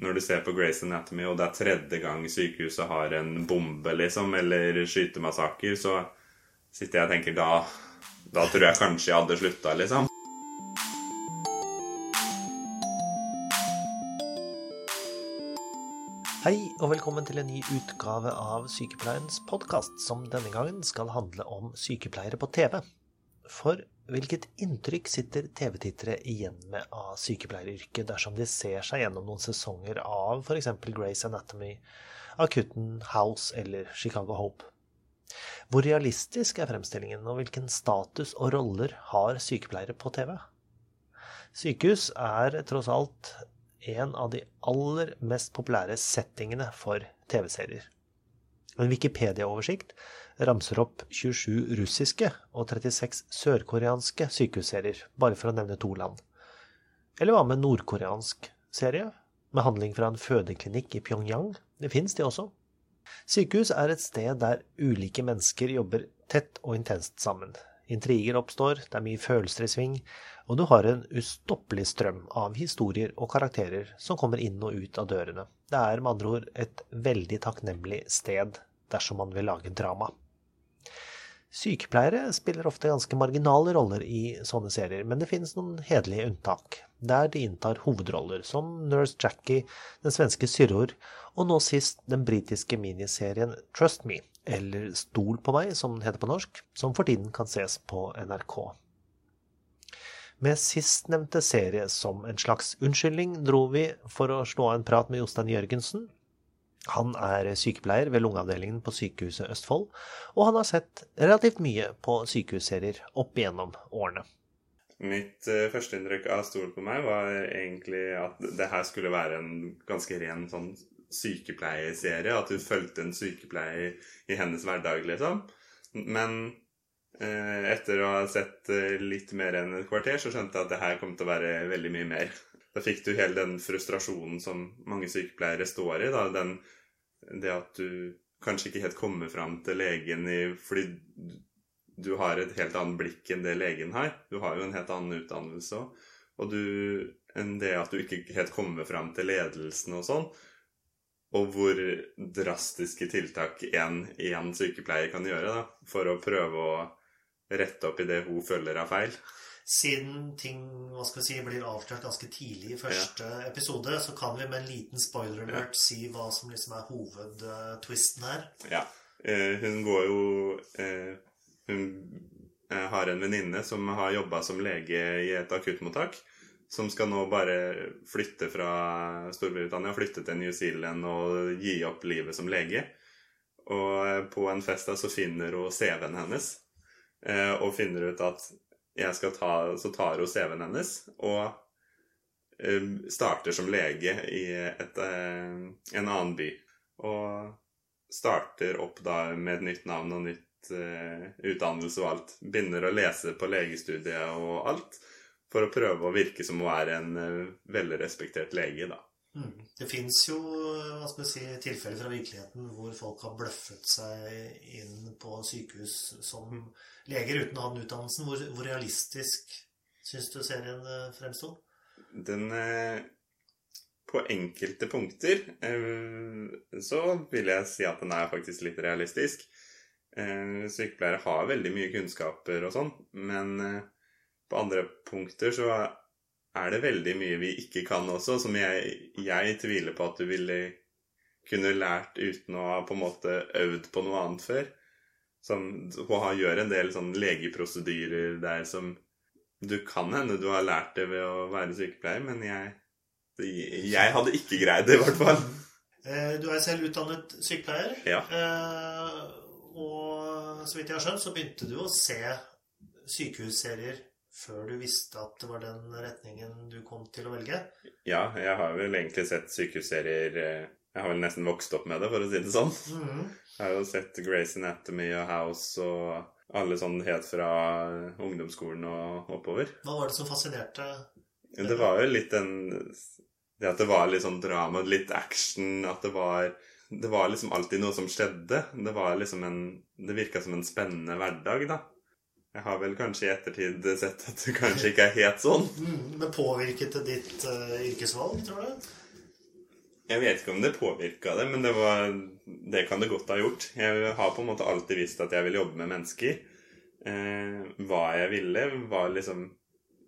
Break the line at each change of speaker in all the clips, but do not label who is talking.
når du ser på Grace Anatomy, og det er tredje gang sykehuset har en bombe, liksom, eller skytemassaker, så sitter jeg og tenker da Da tror jeg kanskje jeg hadde slutta, liksom.
Hei og velkommen til en ny utgave av Sykepleiens podkast, som denne gangen skal handle om sykepleiere på TV. For hvilket inntrykk sitter TV-tittere igjen med av sykepleieryrket dersom de ser seg gjennom noen sesonger av f.eks. Grace Anatomy, Akutten, House eller Chicago Hope? Hvor realistisk er fremstillingen, og hvilken status og roller har sykepleiere på TV? Sykehus er tross alt en av de aller mest populære settingene for TV-serier. En Wikipedia-oversikt ramser opp 27 russiske og 36 sørkoreanske sykehusserier, bare for å nevne to land. Eller hva med nordkoreansk serie, med handling fra en fødeklinikk i Pyongyang? Det fins, de også. Sykehus er et sted der ulike mennesker jobber tett og intenst sammen. Intriger oppstår, det er mye følelser i sving, og du har en ustoppelig strøm av historier og karakterer som kommer inn og ut av dørene. Det er med andre ord et veldig takknemlig sted dersom man vil lage drama. Sykepleiere spiller ofte ganske marginale roller i sånne serier, men det finnes noen hederlige unntak, der de inntar hovedroller, som Nurse Jackie, den svenske Syrror, og nå sist den britiske miniserien Trust Me, eller Stol på meg, som den heter på norsk, som for tiden kan ses på NRK. Med sistnevnte serie som en slags unnskyldning dro vi for å slå av en prat med Jostein Jørgensen, han er sykepleier ved lungeavdelingen på Sykehuset Østfold, og han har sett relativt mye på sykehusserier opp igjennom årene.
Mitt uh, førsteinntrykk av Stol på meg var egentlig at det her skulle være en ganske ren sånn sykepleierserie. At du fulgte en sykepleier i hennes hverdag, liksom. Men uh, etter å ha sett uh, litt mer enn et kvarter, så skjønte jeg at det her kom til å være veldig mye mer. Da fikk du hele den frustrasjonen som mange sykepleiere står i. den det at du kanskje ikke helt kommer fram til legen i, fordi du har et helt annet blikk enn det legen har. Du har jo en helt annen utdannelse òg. Og du, enn det at du ikke helt kommer fram til ledelsen og sånn. Og hvor drastiske tiltak én sykepleier kan gjøre da, for å prøve å rette opp i det hun føler er feil
siden ting hva skal vi si, blir avslørt ganske tidlig i første ja. episode, så kan vi med en liten spoiler alert ja. si hva som liksom er hovedtwisten her.
Ja. Eh, hun går jo eh, Hun eh, har en venninne som har jobba som lege i et akuttmottak. Som skal nå bare flytte fra Storbritannia, flytte til New Zealand og gi opp livet som lege. Og eh, på en fest da så finner hun CV-en hennes. Eh, og finner ut at jeg skal ta, så tar hun CV-en hennes og um, starter som lege i et, uh, en annen by. Og starter opp da med et nytt navn og nytt uh, utdannelse og alt. Begynner å lese på legestudiet og alt for å prøve å virke som hun er en uh, respektert lege, da.
Mm. Det fins jo hva skal si, tilfeller fra virkeligheten hvor folk har bløffet seg inn på sykehus som leger uten å ha den utdannelsen. Hvor, hvor realistisk syns du serien eh, fremsto?
Den eh, På enkelte punkter eh, så vil jeg si at den er faktisk litt realistisk. Sykepleiere har veldig mye kunnskaper og sånn, men på andre punkter så er det veldig mye vi ikke kan også, som jeg, jeg tviler på at du ville kunne lært uten å ha på en måte øvd på noe annet før. Som, hun gjør en del sånn legeprosedyrer der som Du kan hende du har lært det ved å være sykepleier, men jeg, jeg hadde ikke greid det, i hvert fall.
Eh, du er selv utdannet sykepleier.
Ja.
Eh, og så vidt jeg har skjønt, så begynte du å se sykehusserier før du visste at det var den retningen du kom til å velge?
Ja, jeg har vel egentlig sett sykehusserier eh, Jeg har vel nesten vokst opp med det, for å si det sånn. Mm. Jeg har jo sett Grace Anatomy og House og alle sånn helt fra ungdomsskolen og oppover.
Hva var det som fascinerte?
Det var jo litt den Det at det var litt sånn drama, litt action, at det var det var liksom alltid noe som skjedde. Det var liksom en Det virka som en spennende hverdag, da. Jeg har vel kanskje i ettertid sett at det kanskje ikke er helt sånn.
Det men påvirket det ditt uh, yrkesvalg, tror du?
Jeg vet ikke om det påvirka det, men det, var, det kan det godt ha gjort. Jeg har på en måte alltid visst at jeg vil jobbe med mennesker. Eh, hva jeg ville, var liksom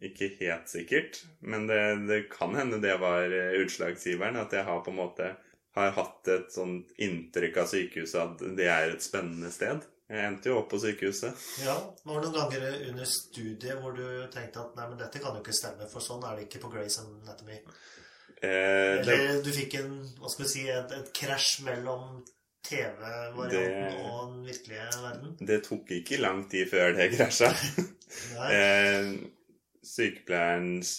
ikke helt sikkert. Men det, det kan hende det var eh, utslagsgiveren. At jeg har på en måte har hatt et sånt inntrykk av sykehuset at det er et spennende sted. Jeg endte jo opp på sykehuset.
Ja, Var det noen ganger under studiet hvor du tenkte at nei, men dette kan jo ikke stemme, for sånn er det ikke på Grace Anatomy?
Eh,
Eller det, du fikk en, hva skal vi si, et, et krasj mellom TV-varianten og den virkelige verden?
Det tok ikke lang tid før det krasja. eh, sykepleierens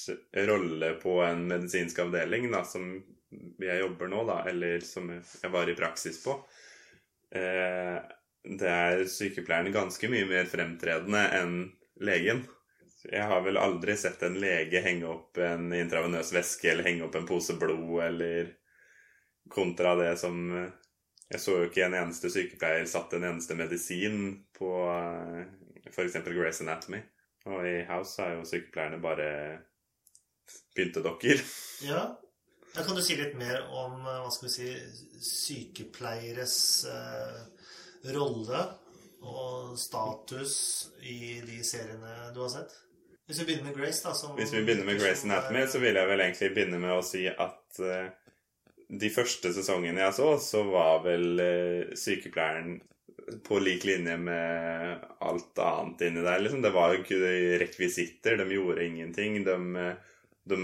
rolle på en medisinsk avdeling, da, som jeg jobber nå, da, eller som jeg var i praksis på eh, Det er sykepleieren ganske mye mer fremtredende enn legen. Jeg har vel aldri sett en lege henge opp en intravenøs væske eller henge opp en pose blod, eller kontra det som Jeg så jo ikke en eneste sykepleier satt en eneste medisin på f.eks. Grace Anatomy. Og i House er jo sykepleierne bare pyntedokker.
Ja. Da kan du si litt mer om hva skal vi si, sykepleieres eh, rolle og status i de seriene du har sett? Hvis vi begynner med Grace, da som,
Hvis vi begynner med Grace Anatomy, så vil jeg vel egentlig begynne med å si at uh, de første sesongene jeg så, så var vel uh, sykepleieren på lik linje med alt annet inni der. Liksom. Det var jo ikke rekvisitter. De gjorde ingenting. De, de,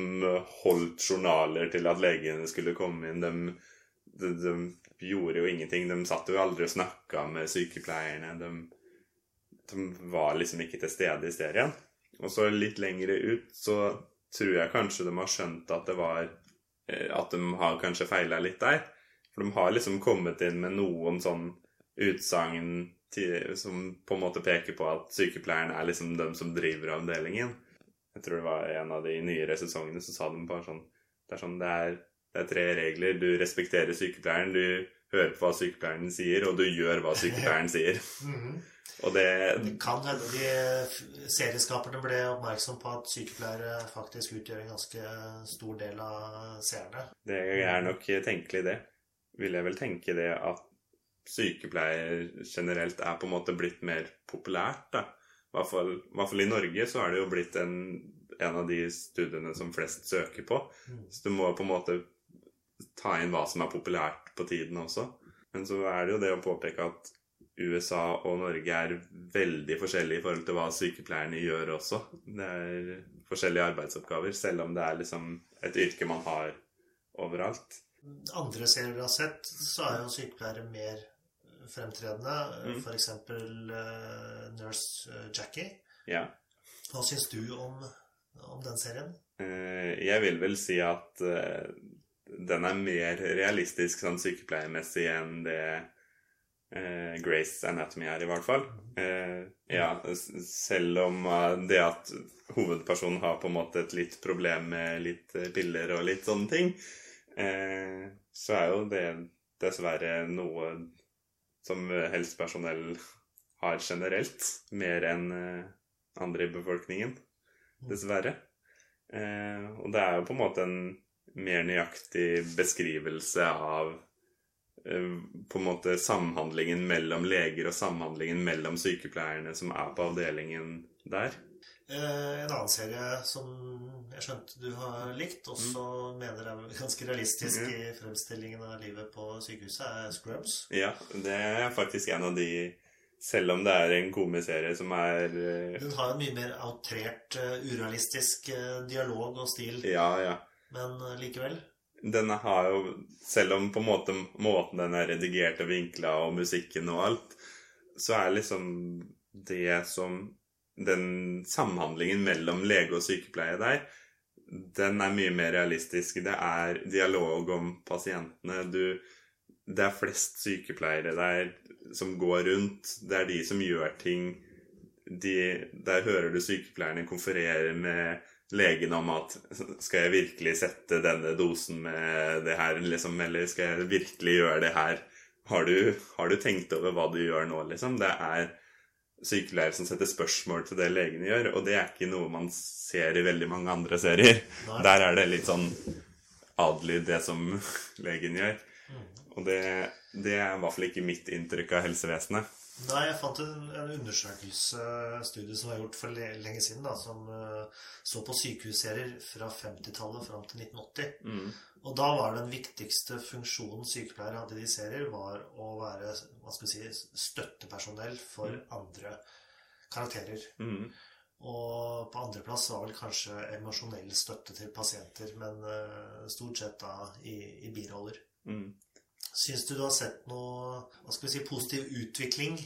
holdt journaler til at legene skulle komme inn. De, de, de gjorde jo ingenting. De satt jo aldri og snakka med sykepleierne. De, de var liksom ikke til stede i serien. Og så litt lengre ut så tror jeg kanskje de har skjønt at det var At de har kanskje feila litt der. For de har liksom kommet inn med noen sånn utsagn som på en måte peker på at sykepleieren er liksom dem som driver avdelingen. Jeg tror det var en av de nyere sesongene så sa de bare sånn Det er sånn det er, det er tre regler. Du respekterer sykepleieren, du hører på hva sykepleieren sier, og du gjør hva sykepleieren sier.
Mm -hmm.
Og det,
det kan hende de serieskaperne ble oppmerksom på at sykepleiere faktisk utgjør en ganske stor del av seerne.
Det er nok tenkelig, det. Vil jeg vel tenke det at sykepleier generelt er på en måte blitt mer populært, da. I hvert fall, i, hvert fall i Norge så er det jo blitt en, en av de studiene som flest søker på. Så du må på en måte ta inn hva som er populært på tiden også. Men så er det jo det å påpeke at USA og Norge er veldig forskjellige i forhold til hva sykepleierne gjør også. Det er forskjellige arbeidsoppgaver, selv om det er liksom et yrke man har overalt.
Andre serier vi har sett, så er jo sykepleiere mer fremtredende. Mm. F.eks. Uh, Nurse Jackie.
Ja.
Hva syns du om, om, den serien?
Uh, jeg vil vel si at uh, den er mer realistisk sånn sykepleiermessig enn det Eh, Grace Anatomy er, i hvert fall. Eh, ja, selv om eh, det at hovedpersonen har på en måte et litt problem med litt piller og litt sånne ting, så er jo det dessverre noe som helsepersonell har generelt, mer enn andre i befolkningen. Dessverre. Og det er jo på en måte en mer nøyaktig beskrivelse av på en måte samhandlingen mellom leger og samhandlingen mellom sykepleierne som er på avdelingen der.
En annen serie som jeg skjønte du har likt, og så mm. mener er ganske realistisk mm. i fremstillingen av livet på sykehuset, er Scrubs.
Ja, det er faktisk en av de Selv om det er en komiserie som er
Den har en mye mer outrert, urealistisk dialog og stil.
Ja, ja.
Men likevel
Denne har jo Selv om på en måte måten den er redigert og vinkla, og musikken og alt, så er liksom det som Den samhandlingen mellom lege og sykepleie der, den er mye mer realistisk. Det er dialog om pasientene. Du, det er flest sykepleiere der som går rundt. Det er de som gjør ting. De, der hører du sykepleierne konferere med legen om at skal jeg virkelig sette denne dosen med det her, liksom, eller skal jeg virkelig gjøre det her? Har du, har du tenkt over hva du gjør nå, liksom? Det er sykepleiere som setter spørsmål til det legene gjør, og det er ikke noe man ser i veldig mange andre serier. Nei. Der er det litt sånn adlyd det som legen gjør.
Mm.
Og det, det er i hvert fall ikke mitt inntrykk av helsevesenet.
Nei, jeg fant en, en undersøkelse, studie som var gjort for le lenge siden, da, som uh, så på sykehusserier fra 50-tallet fram til 1980.
Mm.
Og da var den viktigste funksjonen sykepleiere hadde i de serier, var å være hva skal vi si, støttepersonell for andre karakterer.
Mm.
Og på andreplass var vel kanskje emosjonell støtte til pasienter, men uh, stort sett da i, i biroller.
Mm.
Syns du du har sett noe hva skal vi si, positiv utvikling?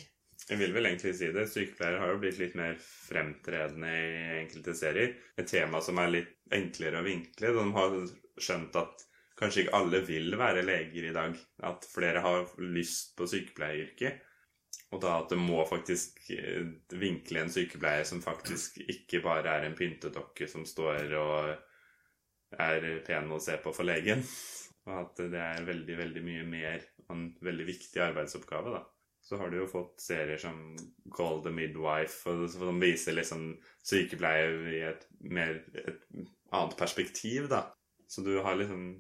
Jeg vil vel egentlig si det. Sykepleiere har jo blitt litt mer fremtredende i enkelte serier. Et tema som er litt enklere å vinkle. De har skjønt at kanskje ikke alle vil være leger i dag. At flere har lyst på sykepleieryrket. Og da at det må faktisk eh, vinkle en sykepleier som faktisk ikke bare er en pyntedokke som står og er pen å se på for legen. Og at det er veldig, veldig mye mer og en veldig viktig arbeidsoppgave, da. Så har du jo fått serier som Call the Midwife, og som viser liksom sykepleie i et mer et annet perspektiv, da. Så du har liksom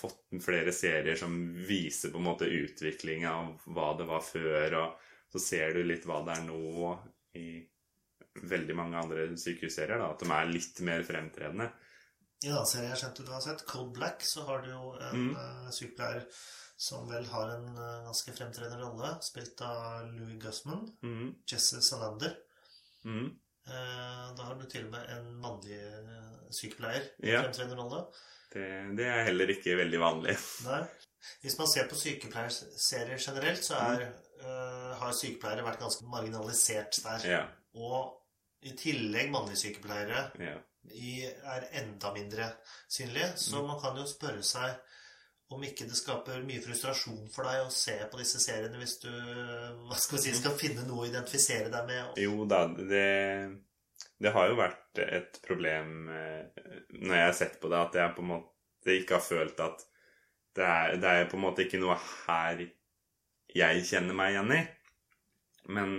fått flere serier som viser på en måte utviklinga av hva det var før, og så ser du litt hva det er nå i veldig mange andre sykehusserier, da. At de er litt mer fremtredende.
I en annen serie jeg skjønte du har sett, Cold Black, så har du jo en
Mm.
uh, sykepleier som vel har en uh, ganske fremtredende rolle, spilt av Louis Gussman,
mm.
Jesse Salander.
Mm.
Uh, Da har du til og med en mannlig sykepleier i
Ja.
fremtredende rolle.
Det, det er heller ikke veldig vanlig.
Nei. Hvis man ser på sykepleierserier generelt, så er, har sykepleiere vært ganske marginalisert der.
Ja.
Og i tillegg mannlige sykepleiere
ja.
I, er enda mindre synlige. Så man kan jo spørre seg om ikke det skaper mye frustrasjon for deg å se på disse seriene hvis du hva skal, vi si, skal finne noe å identifisere deg med.
Jo da, det, det har jo vært et problem eh, når jeg har sett på det, at jeg på en måte ikke har følt at det er, det er på en måte ikke noe her jeg kjenner meg igjen i. Men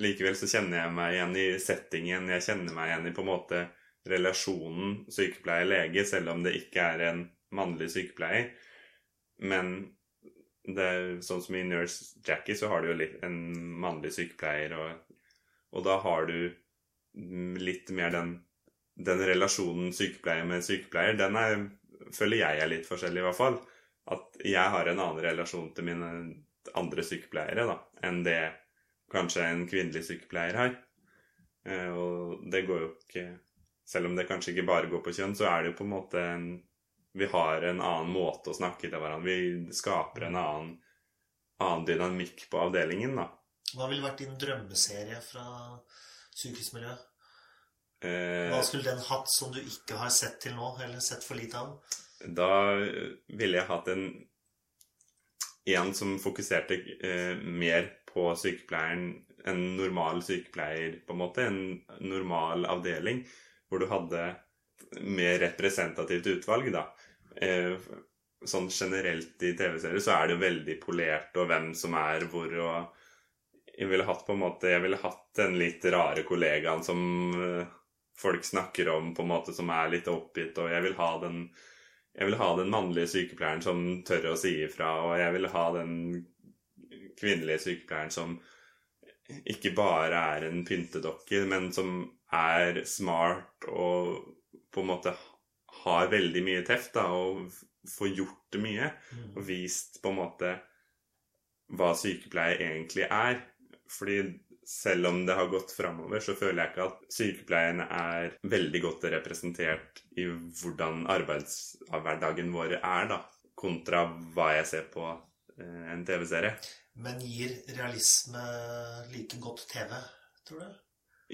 likevel så kjenner jeg meg igjen i settingen. Jeg kjenner meg igjen i på en måte relasjonen sykepleier-lege, selv om det ikke er en mannlig sykepleier. Men er sånn som i Nurse Jackie, så har du jo litt en mannlig sykepleier, og, og da har du litt mer den, den relasjonen sykepleier med sykepleier. Den er, føler jeg er litt forskjellig, i hvert fall. At jeg har en annen relasjon til mine andre sykepleiere da, enn det kanskje en kvinnelig sykepleier har. Eh, Og det går jo ikke Selv om det kanskje ikke bare går på kjønn, så er det jo på en måte en Vi har en annen måte å snakke til hverandre Vi skaper en annen, annen dynamikk på avdelingen, da.
Hva ville vært din drømmeserie fra sykehusmiljøet?
Eh,
Hva skulle den hatt som du ikke har sett til nå, eller sett for lite av?
Da ville jeg hatt en en som fokuserte eh, mer på sykepleieren En normal sykepleier, på en måte. En normal avdeling hvor du hadde mer representativt utvalg, da. Eh, sånn generelt i TV-serier så er det jo veldig polert, og hvem som er hvor, og Jeg ville hatt på en måte Jeg ville hatt den litt rare kollegaen som eh, folk snakker om, på en måte som er litt oppgitt, og jeg vil ha den jeg vil ha den mannlige sykepleieren som tør å si ifra, og jeg vil ha den kvinnelige sykepleieren som ikke bare er en pyntedokke, men som er smart og på en måte har veldig mye teft, da, og får gjort mye. Og vist på en måte hva sykepleie egentlig er. Fordi selv om det har gått framover, så føler jeg ikke at sykepleierne er veldig godt representert i hvordan arbeidshverdagen vår er, da. Kontra hva jeg ser på eh, en TV-serie.
Men gir realisme like godt TV, tror du?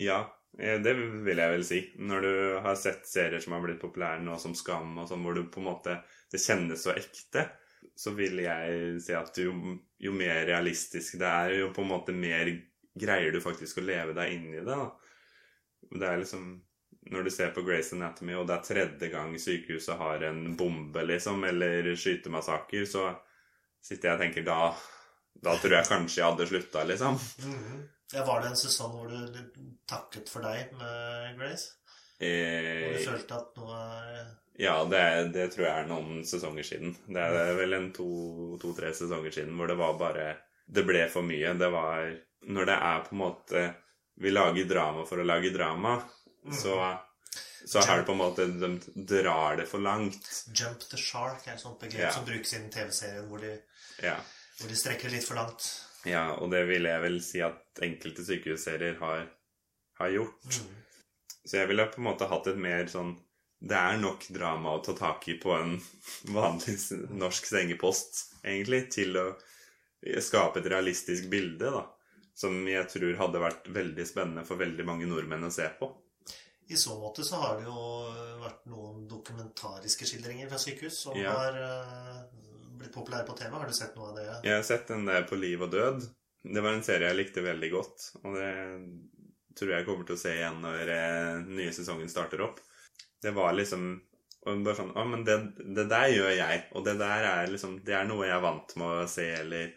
Ja, det vil jeg vel si. Når du har sett serier som har blitt populære nå, som Skam, og sånn, hvor du på en måte Det kjennes så ekte, så vil jeg si at jo, jo mer realistisk det er, jo på en måte mer greier du faktisk å leve deg inn i det. da. Det er liksom Når du ser på Grace Anatomy, og det er tredje gang sykehuset har en bombe, liksom, eller skytemassaker, så sitter jeg og tenker da Da tror jeg kanskje jeg hadde slutta, liksom.
Ja, Var det en sesong hvor du, takket for deg med Grace? Hvor du
Eh,
følte at noe
ja, det, det tror jeg er noen sesonger siden. Det er vel en to-tre sesonger siden hvor det var bare Det ble for mye. Det var Når det er på en måte Vi lager drama for å lage drama, så så er det på en måte De drar det for langt.
Jump the shark er et sånt begrep
Ja.
som brukes i den TV-serien hvor,
Ja.
hvor de strekker litt for langt.
Ja, og det vil jeg vel si at enkelte sykehusserier har, har gjort.
Mm.
Så jeg ville på en måte hatt et mer sånn Det er nok drama å ta tak i på en vanlig norsk sengepost, egentlig, til å skape et realistisk bilde, da. Som jeg tror hadde vært veldig spennende for veldig mange nordmenn å se på.
I så måte så har det jo vært noen dokumentariske skildringer fra sykehus som
Ja.
har eh, populære på TV. Har du sett noe av det?
Jeg har sett den der på liv og død. Det var en serie jeg likte veldig godt, og det tror jeg kommer til å se igjen når eh, nye sesongen starter opp. Det var liksom bare sånn Å, men det, det der gjør jeg, og det der er liksom Det er noe jeg er vant med å se, eller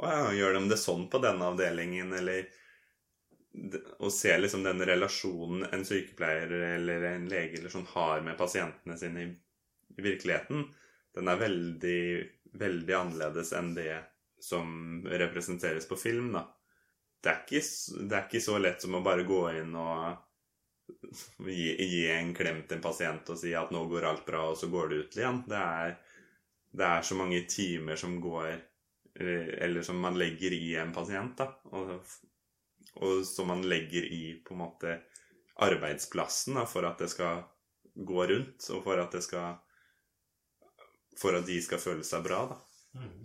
Å ja, gjør de det sånn på denne avdelingen, eller Å se liksom den relasjonen en sykepleier eller en lege eller sånn har med pasientene sine i, i virkeligheten, den er veldig, veldig annerledes enn det som representeres på film, da. Det er, ikke, det er ikke så lett som å bare gå inn og gi, gi en klem til en pasient og si at 'nå går alt bra', og så går det ut igjen. Det er, det er så mange timer som går eh, Eller som man legger i en pasient, da. Og, og som man legger i på en måte arbeidsplassen da, for at det skal gå rundt, og for at det skal For at de skal føle seg bra, da.
Mm.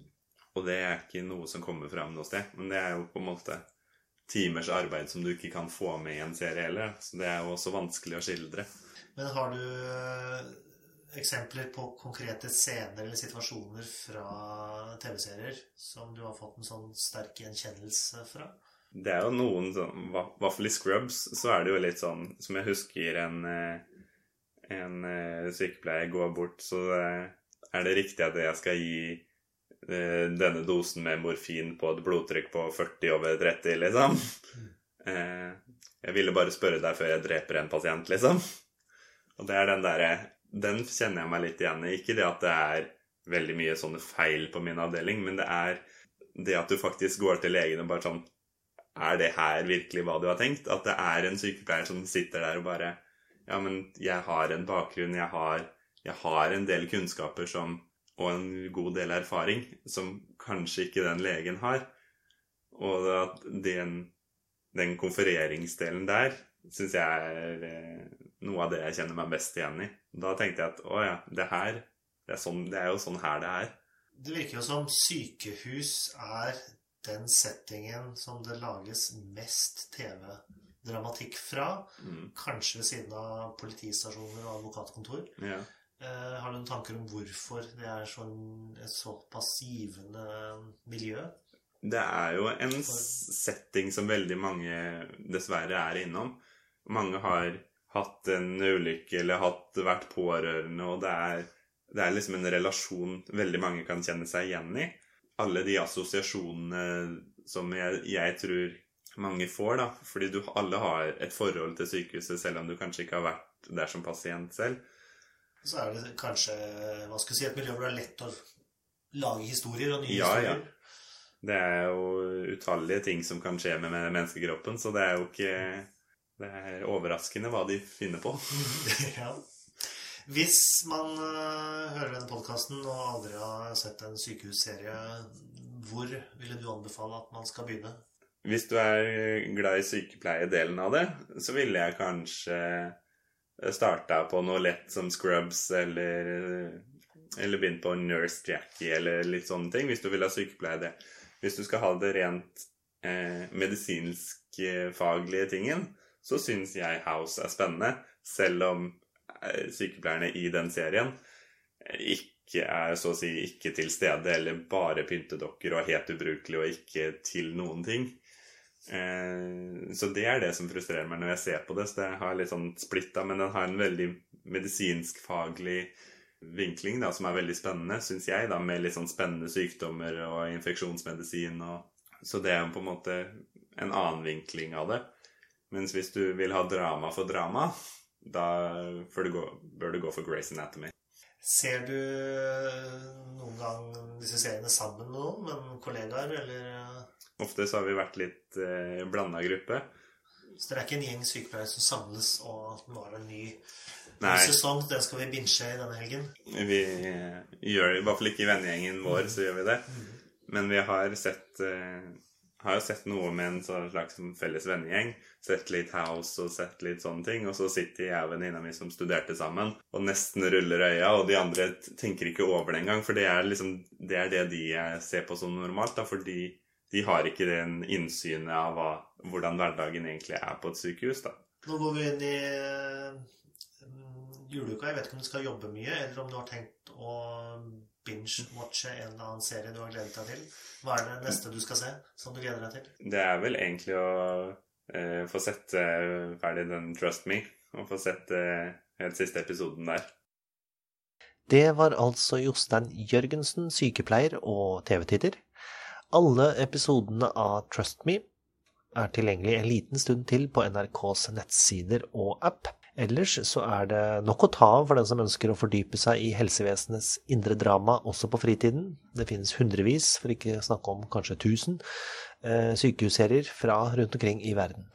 Og det er ikke noe som kommer fram noe sted. Men det er jo på en måte timers arbeid som du ikke kan få med i en serie heller. Så det er jo også vanskelig å skildre.
Men har du eh, eksempler på konkrete scener eller situasjoner fra TV-serier som du har fått en sånn sterk gjenkjennelse fra?
Det er jo noen sånn I hvert fall i Scrubs så er det jo litt sånn Som jeg husker en, eh, en eh, sykepleier går bort, så eh, er det riktig at jeg skal gi eh, denne dosen med morfin på et blodtrykk på 40 over 30, liksom. Eh, Jeg ville bare spørre deg før jeg dreper en pasient, liksom. Og det er den derre Den kjenner jeg meg litt igjen i. Ikke det at det er veldig mye sånne feil på min avdeling, men det er det at du faktisk går til legen og bare sånn Er det her virkelig hva du har tenkt? At det er en sykepleier som sitter der og bare Ja, men jeg har en bakgrunn, jeg har, jeg har en del kunnskaper som og en god del erfaring som kanskje ikke den legen har. Og at den, den konfereringsdelen der syns jeg er eh, noe av det jeg kjenner meg best igjen i. Da tenkte jeg at å ja, det her det er, sånn, det er jo sånn her det er.
Det virker jo som sykehus er den settingen som det lages mest TV-dramatikk fra.
Mm,
Kanskje ved siden av politistasjoner og advokatkontor.
ja.
Eh, har du noen tanker om hvorfor det er sånn, et såpass givende miljø?
Det er jo en setting som veldig mange dessverre er innom. Mange har hatt en ulykke eller hatt, vært pårørende, og det er, det er liksom en relasjon veldig mange kan kjenne seg igjen i. Alle de assosiasjonene som jeg, jeg tror mange får, da. Fordi du alle har et forhold til sykehuset, selv om du kanskje ikke har vært der som pasient selv.
Så er det kanskje hva skal jeg si, et miljø hvor det er lett å lage historier og nye
Ja, ja. Det er jo utallige ting som kan skje med menneskekroppen, så det er jo ikke Det er overraskende hva de finner på.
ja. Hvis man øh, hører denne podkasten og aldri har sett en sykehusserie, hvor ville du anbefale at man skal begynne?
Hvis du er glad i sykepleiedelen av det, så ville jeg kanskje starta på noe lett som Scrubs eller Eller begynt på Nurse Jackie eller litt sånne ting, hvis du vil ha sykepleie det. Hvis du skal ha det rent eh, medisinsk-faglige tingen, så syns jeg House er spennende, selv om eh, sykepleierne i den serien ikke er så å si ikke til stede, eller bare pyntedokker og helt ubrukelig og ikke til noen ting. Eh, så det er det som frustrerer meg når jeg ser på det. Så det har litt sånn splitta, men den har en veldig medisinsk-faglig vinkling da, som er veldig spennende, syns jeg, da, med litt sånn spennende sykdommer og infeksjonsmedisin. Og, så det er på en måte en annen vinkling av det. Mens hvis du vil ha drama for drama, da bør du, gå, bør du gå for Grace Anatomy.
Ser du noen gang disse seriene sammen med noen, med kollegaer, eller
Ofte så har vi vært litt eh, blanda gruppe.
Så det er ikke en gjeng sykepleiere som samles, og nå er det en ny,
Nei,
sesong, den skal vi binche i denne helgen?
vi eh, gjør det i hvert fall ikke i vennegjengen vår, så gjør vi det. Men vi har sett eh, har jo sett noe med en slags felles vennegjeng. Sett litt House og sett litt sånne ting. Og så sitter jeg og venninna mi som studerte sammen, og nesten ruller øya, og de andre tenker ikke over det engang. For det er liksom det er det de eh, ser på som normalt, da, fordi de har ikke den innsynet av hva, hvordan hverdagen egentlig er på et sykehus. da.
Nå går vi inn i mm, juleuka. Jeg vet ikke om du skal jobbe mye, eller om du har tenkt å binge-watche en eller annen serie du har gledet deg til. Hva er det neste du skal se, som du gleder deg til?
Det er vel egentlig å eh, få sett eh, ferdig den Trust Me, og få sett eh, helt siste episoden der.
Det var altså Jostein Jørgensen, sykepleier og TV-titter. Alle episodene av Trust Me er tilgjengelig en liten stund til på NRKs nettsider og app. Ellers så er det nok å ta av for den som ønsker å fordype seg i helsevesenets indre drama også på fritiden. Det finnes hundrevis, for ikke å snakke om kanskje tusen, eh, sykehusserier fra rundt omkring i verden.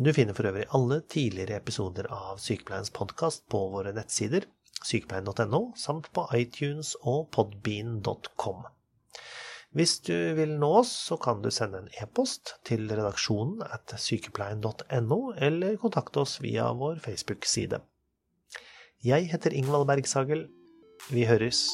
Du finner for øvrig alle tidligere episoder av Sykepleiens podkast på våre nettsider, sykepleien.no, samt på iTunes og podbean.com. Hvis du vil nå oss, så kan du sende en e-post til redaksjonen at sykepleien.no, eller kontakte oss via vår Facebook-side. Jeg heter Ingvald Bergsagel. Vi høres.